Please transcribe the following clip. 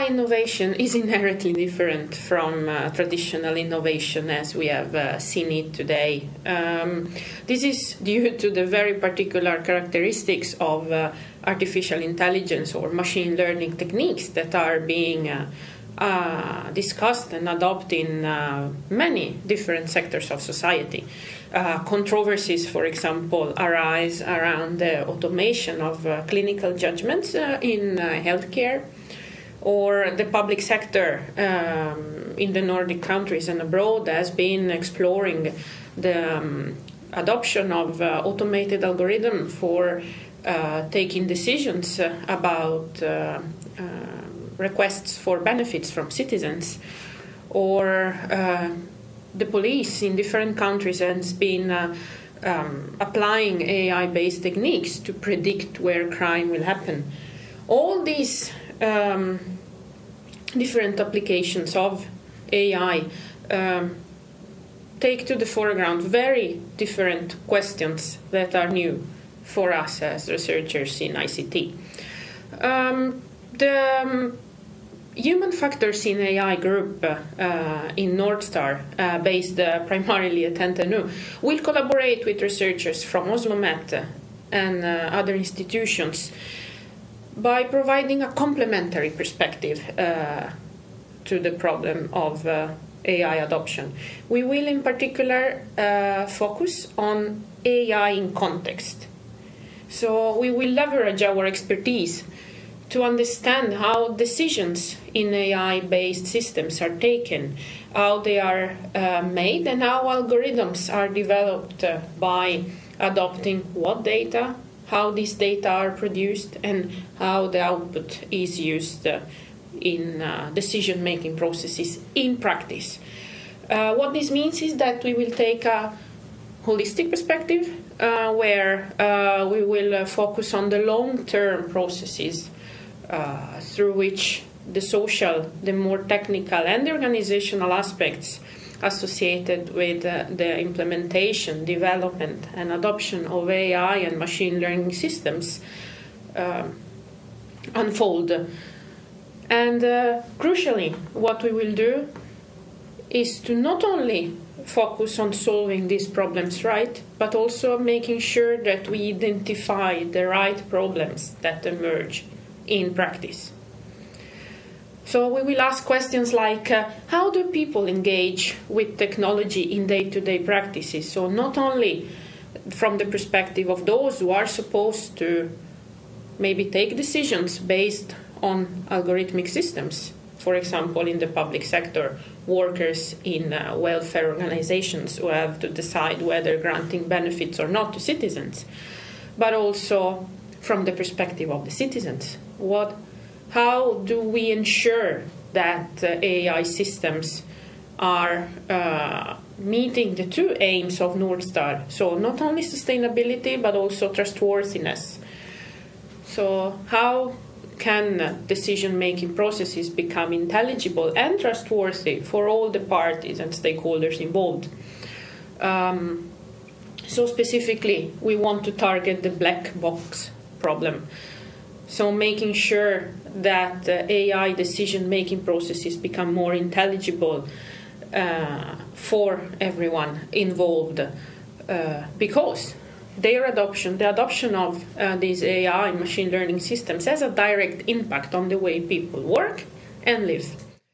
AI innovation is inherently different from uh, traditional innovation as we have uh, seen it today. Um, this is due to the very particular characteristics of uh, artificial intelligence or machine learning techniques that are being uh, uh, discussed and adopted in uh, many different sectors of society. controversies, for example, arise around the automation of clinical judgments in healthcare or the public sector um, in the Nordic countries and abroad has been exploring the um, adoption of uh, automated algorithm for uh, taking decisions uh, about uh, uh, requests for benefits from citizens or uh, the police in different countries has been um, applying AI-based techniques to predict where crime will happen. All these um, different applications of AI um, take to the foreground very different questions that are new for us as researchers in ICT. Um, the um, human factors in AI group uh, in Nordstar, uh, based uh, primarily at NTNU, will collaborate with researchers from Oslo Met and uh, other institutions by providing a complementary perspective uh, to the problem of uh, AI adoption. We will, in particular, uh, focus on AI in context. So, we will leverage our expertise to understand how decisions in AI based systems are taken, how they are uh, made, and how algorithms are developed uh, by adopting what data, how these data are produced and how the output is used uh, in uh, decision making processes in practice. Uh, what this means is that we will take a holistic perspective uh, where uh, we will uh, focus on the long term processes through which the social, the more technical, and the organizational aspects associated with uh, the implementation, development, and adoption of AI and machine learning systems uh, unfold. And uh, crucially, what we will do is to not only focus on solving these problems right, but also making sure that we identify the right problems that emerge in practice. So we will ask questions like uh, how do people engage with technology in day to day practices? So not only from the perspective of those who are supposed to maybe take decisions based on algorithmic systems, for example, in the public sector, workers in uh, welfare organizations who have to decide whether granting benefits or not to citizens, but also from the perspective of the citizens. What how do we ensure that uh, AI systems are uh, meeting the two aims of Nordstar? So, not only sustainability but also trustworthiness. So, how can decision making processes become intelligible and trustworthy for all the parties and stakeholders involved? Um, so, specifically, we want to target the black box problem. So, making sure that uh, AI decision making processes become more intelligible uh, for everyone involved uh, because their adoption, the adoption of uh, these AI machine learning systems, has a direct impact on the way people work and live.